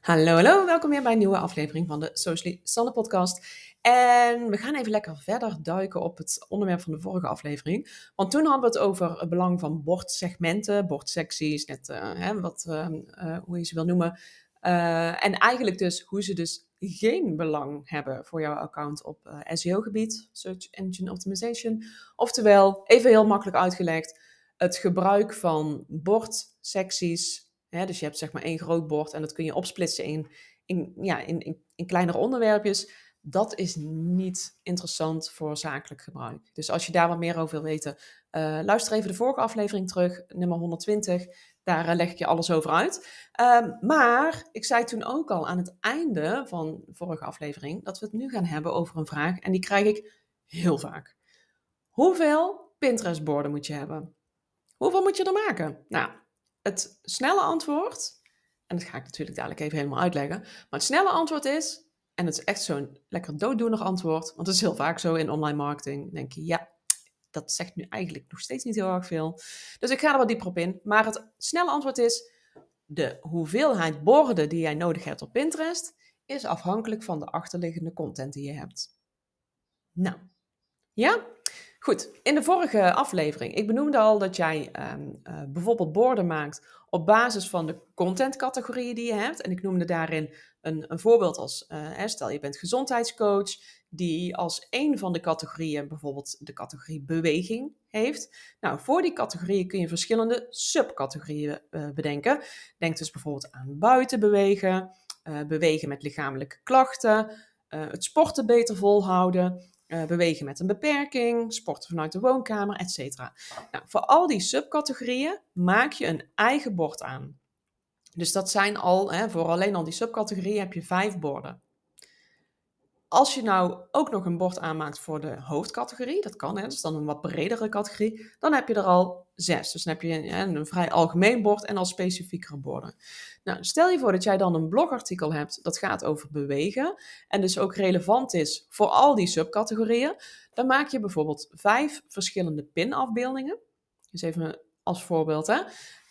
Hallo, hallo, welkom weer bij een nieuwe aflevering van de Socially Sanne podcast. En we gaan even lekker verder duiken op het onderwerp van de vorige aflevering. Want toen hadden we het over het belang van bordsegmenten, bordsecties, net uh, hè, wat, uh, uh, hoe je ze wil noemen. en eigenlijk dus hoe ze dus geen belang hebben voor jouw account op SEO-gebied, Search Engine Optimization. Oftewel, even heel makkelijk uitgelegd, het gebruik van bordsecties dus je hebt zeg maar één groot bord en dat kun je opsplitsen in, in, ja, in, in, in kleinere onderwerpjes. Dat is niet interessant voor zakelijk gebruik. Dus als je daar wat meer over wil weten, uh, luister even de vorige aflevering terug, nummer 120. Daar uh, leg ik je alles over uit. Uh, maar ik zei toen ook al aan het einde van de vorige aflevering dat we het nu gaan hebben over een vraag. En die krijg ik heel vaak. Hoeveel Pinterest-borden moet je hebben? Hoeveel moet je er maken? Nou, het snelle antwoord, en dat ga ik natuurlijk dadelijk even helemaal uitleggen, maar het snelle antwoord is, en het is echt zo'n lekker dooddoenig antwoord, want het is heel vaak zo in online marketing, denk je, ja, dat zegt nu eigenlijk nog steeds niet heel erg veel. Dus ik ga er wat dieper op in. Maar het snelle antwoord is, de hoeveelheid borden die jij nodig hebt op Pinterest, is afhankelijk van de achterliggende content die je hebt. Nou, ja? Goed, in de vorige aflevering, ik benoemde al dat jij um, uh, bijvoorbeeld borden maakt op basis van de contentcategorieën die je hebt. En ik noemde daarin een, een voorbeeld als, uh, stel je bent gezondheidscoach, die als een van de categorieën bijvoorbeeld de categorie beweging heeft. Nou, voor die categorieën kun je verschillende subcategorieën uh, bedenken. Denk dus bijvoorbeeld aan buiten bewegen, bewegen met lichamelijke klachten, het sporten beter volhouden. Uh, bewegen met een beperking, sporten vanuit de woonkamer, etc. Nou, voor al die subcategorieën maak je een eigen bord aan. Dus dat zijn al, hè, voor alleen al die subcategorieën heb je vijf borden. Als je nou ook nog een bord aanmaakt voor de hoofdcategorie, dat kan, hè, dat is dan een wat bredere categorie, dan heb je er al zes. Dus dan heb je een, een vrij algemeen bord en al specifiekere borden. Nou, stel je voor dat jij dan een blogartikel hebt dat gaat over bewegen en dus ook relevant is voor al die subcategorieën, dan maak je bijvoorbeeld vijf verschillende pinafbeeldingen. Dus even als voorbeeld, hè.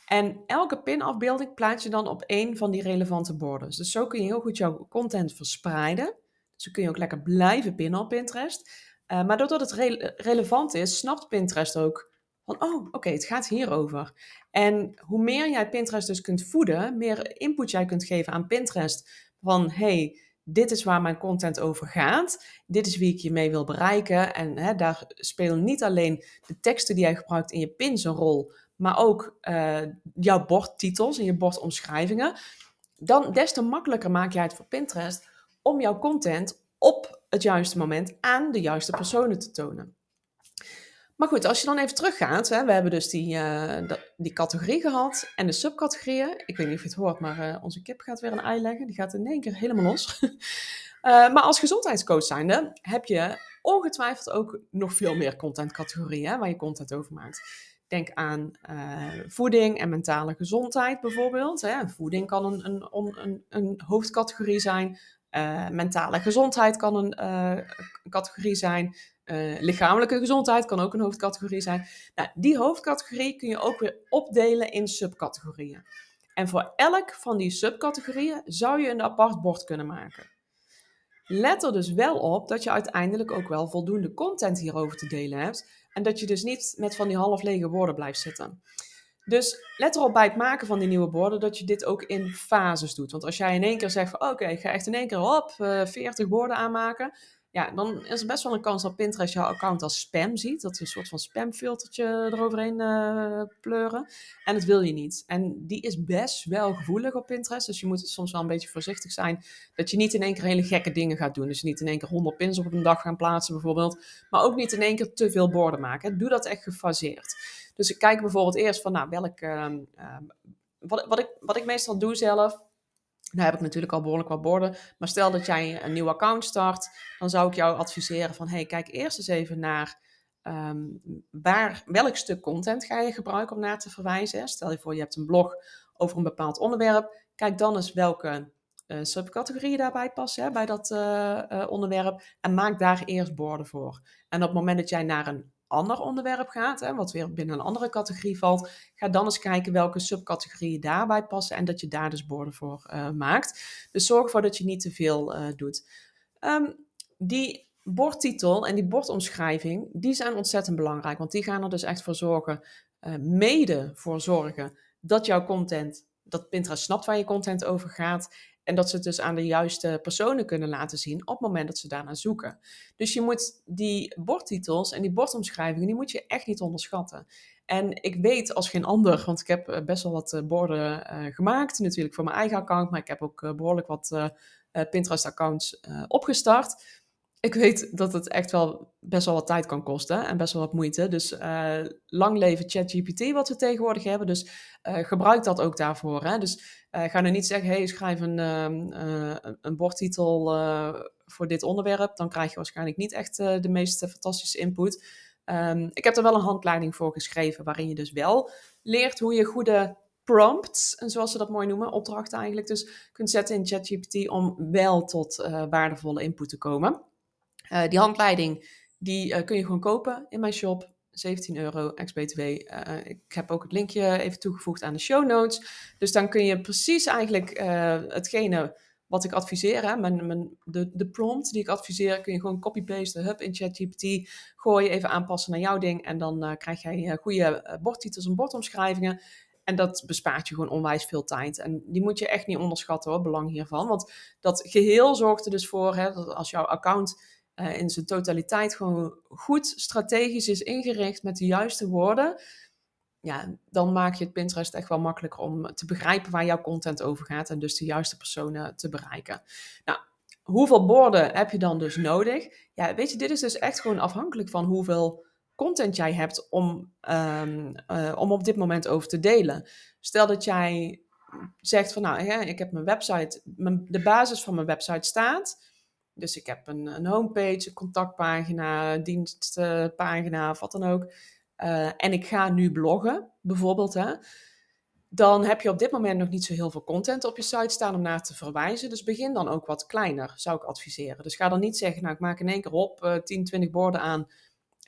En elke pinafbeelding plaats je dan op één van die relevante borden. Dus zo kun je heel goed jouw content verspreiden. Dus kun je ook lekker blijven pinnen op Pinterest. Uh, maar doordat het relevant is, snapt Pinterest ook van, oh, oké, het gaat hierover. En hoe meer jij Pinterest dus kunt voeden, meer input jij kunt geven aan Pinterest van, hey, dit is waar mijn content over gaat. Dit is wie ik je mee wil bereiken. En hè, daar spelen niet alleen de teksten die jij gebruikt in je pins een rol, maar ook uh, jouw bordtitels en je bordomschrijvingen. Dan des te makkelijker maak jij het voor Pinterest om jouw content op het juiste moment aan de juiste personen te tonen. Maar goed, als je dan even teruggaat, hè, we hebben dus die, uh, die categorie gehad en de subcategorieën. Ik weet niet of je het hoort, maar uh, onze kip gaat weer een ei leggen. Die gaat in één keer helemaal los. uh, maar als gezondheidscoach zijnde heb je ongetwijfeld ook nog veel meer contentcategorieën waar je content over maakt. Denk aan voeding en mentale gezondheid bijvoorbeeld. Hè. Voeding kan een, een, een, een hoofdcategorie zijn. mentale gezondheid kan een categorie zijn. Uh, lichamelijke gezondheid kan ook een hoofdcategorie zijn. Nou, die hoofdcategorie kun je ook weer opdelen in subcategorieën. En voor elk van die subcategorieën zou je een apart bord kunnen maken. Let er dus wel op dat je uiteindelijk ook wel voldoende content hierover te delen hebt. En dat je dus niet met van die half lege woorden blijft zitten. Dus let erop bij het maken van die nieuwe borden dat je dit ook in fases doet. Want als jij in één keer zegt van oké, ik ga echt in één keer op uh, 40 borden aanmaken ja, dan is er best wel een kans dat Pinterest jouw account als spam ziet. Dat ze een soort van spamfiltertje eroverheen uh, pleuren. En dat wil je niet. En die is best wel gevoelig op Pinterest. Dus je moet soms wel een beetje voorzichtig zijn. Dat je niet in één keer hele gekke dingen gaat doen. Dus niet in één keer 100 pins op een dag gaan plaatsen bijvoorbeeld. Maar ook niet in één keer te veel borden maken. Doe dat echt gefaseerd. Dus ik kijk bijvoorbeeld eerst van, nou, welk... Uh, uh, wat, wat, ik, wat ik meestal doe zelf daar heb ik natuurlijk al behoorlijk wat borden. Maar stel dat jij een nieuw account start, dan zou ik jou adviseren van, hey, kijk eerst eens even naar um, waar, welk stuk content ga je gebruiken om naar te verwijzen. Stel je voor, je hebt een blog over een bepaald onderwerp. Kijk dan eens welke uh, subcategorieën daarbij passen hè, bij dat uh, uh, onderwerp. En maak daar eerst borden voor. En op het moment dat jij naar een ander onderwerp gaat, hè, wat weer binnen een andere categorie valt, ga dan eens kijken welke subcategorieën daarbij passen en dat je daar dus borden voor uh, maakt. Dus zorg ervoor dat je niet te veel uh, doet. Um, die bordtitel en die bordomschrijving, die zijn ontzettend belangrijk, want die gaan er dus echt voor zorgen, uh, mede voor zorgen dat jouw content, dat Pinterest snapt waar je content over gaat en dat ze het dus aan de juiste personen kunnen laten zien op het moment dat ze daarnaar zoeken. Dus je moet die bordtitels en die bordomschrijvingen, die moet je echt niet onderschatten. En ik weet als geen ander, want ik heb eh, best wel wat eh, borden uh, gemaakt, natuurlijk voor mijn eigen account, maar ik heb ook behoorlijk wat Pinterest-accounts opgestart ik weet dat het echt wel best wel wat tijd kan kosten en best wel wat moeite. Dus uh, lang leven ChatGPT wat we tegenwoordig hebben. Dus uh, gebruik dat ook daarvoor. Hè? Dus uh, ga nu niet zeggen, hey, schrijf een, ehm, een bordtitel voor dit onderwerp. Dan krijg je waarschijnlijk niet echt de meest fantastische input. Um, ik heb er wel een handleiding voor geschreven waarin je dus wel leert hoe je goede prompts, en zoals ze dat mooi noemen, opdrachten eigenlijk, dus kunt zetten in ChatGPT om wel tot waardevolle input te komen. Uh, die handleiding die uh, kun je gewoon kopen in mijn shop. 17 euro ex-BTW. Eh, ik heb ook het linkje even toegevoegd aan de show notes. Dus dan kun je precies eigenlijk hetgene wat ik adviseer, hè, mijn, de, de prompt die ik adviseer, kun je gewoon copy-pasten, hub in ChatGPT, gooien, even aanpassen naar jouw ding. En dan krijg jij goede bordtitels en bordomschrijvingen. En dat bespaart je gewoon onwijs veel tijd. En die moet je echt niet onderschatten hoor, belang hiervan. Want dat geheel zorgt er dus voor, hè, dat als jouw account uh, in zijn totaliteit gewoon goed strategisch is ingericht met de juiste woorden, ja, dan maak je het Pinterest echt wel makkelijker om te begrijpen waar jouw content over gaat en dus de juiste personen te bereiken. Nou, hoeveel borden heb je dan dus nodig? Ja, weet je, dit is dus echt gewoon afhankelijk van hoeveel content jij hebt om, um, uh, om op dit moment over te delen. Stel dat jij zegt van nou, ik heb mijn website, mijn, de basis van mijn website staat. Dus ik heb een, een homepage, een contactpagina, dienstpagina of wat dan ook. Uh, en ik ga nu bloggen, bijvoorbeeld. Hè, dan heb je op dit moment nog niet zo heel veel content op je site staan om naar te verwijzen. Dus begin dan ook wat kleiner, zou ik adviseren. Dus ga dan niet zeggen, nou ik maak in één keer op uh, 10, 20 borden aan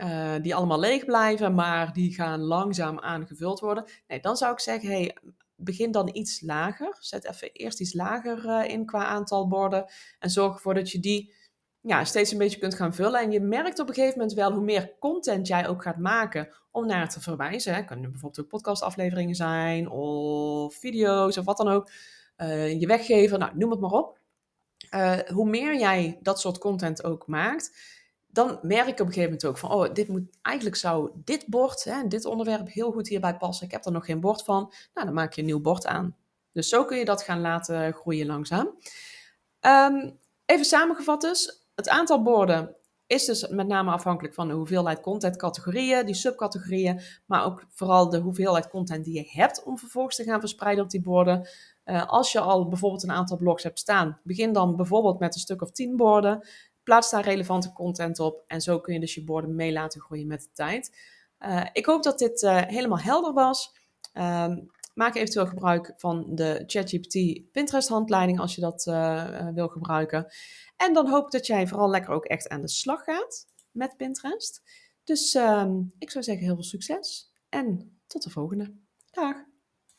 uh, die allemaal leeg blijven, maar die gaan langzaam aangevuld worden. Nee, dan zou ik zeggen, hey, begin dan iets lager. Zet even eerst iets lager uh, in qua aantal borden. En zorg ervoor dat je die ja, steeds een beetje kunt gaan vullen. En je merkt op een gegeven moment wel hoe meer content jij ook gaat maken om naar te verwijzen. Het kunnen bijvoorbeeld ook podcastafleveringen zijn of video's of wat dan ook. Uh, je weggever, nou, noem het maar op. Uh, hoe meer jij dat soort content ook maakt, dan merk ik op een gegeven moment ook van, oh, dit moet, eigenlijk zou dit bord, hè, dit onderwerp heel goed hierbij passen. Ik heb er nog geen bord van. Nou, dan maak je een nieuw bord aan. Dus zo kun je dat gaan laten groeien langzaam. Um, even samengevat dus, het aantal borden is dus met name afhankelijk van de hoeveelheid contentcategorieën, die subcategorieën, maar ook vooral de hoeveelheid content die je hebt om vervolgens te gaan verspreiden op die borden. Uh, als je al bijvoorbeeld een aantal blogs hebt staan, begin dan bijvoorbeeld met een stuk of tien borden. Plaats daar relevante content op en zo kun je dus je borden mee laten groeien met de tijd. Uh, ik hoop dat dit uh, helemaal helder was. Uh, maak eventueel gebruik van de ChatGPT Pinterest handleiding als je dat uh, wil gebruiken. En dan hoop ik dat jij vooral lekker ook echt aan de slag gaat met Pinterest. Dus ehm, ik zou zeggen heel veel succes en tot de volgende. Dag!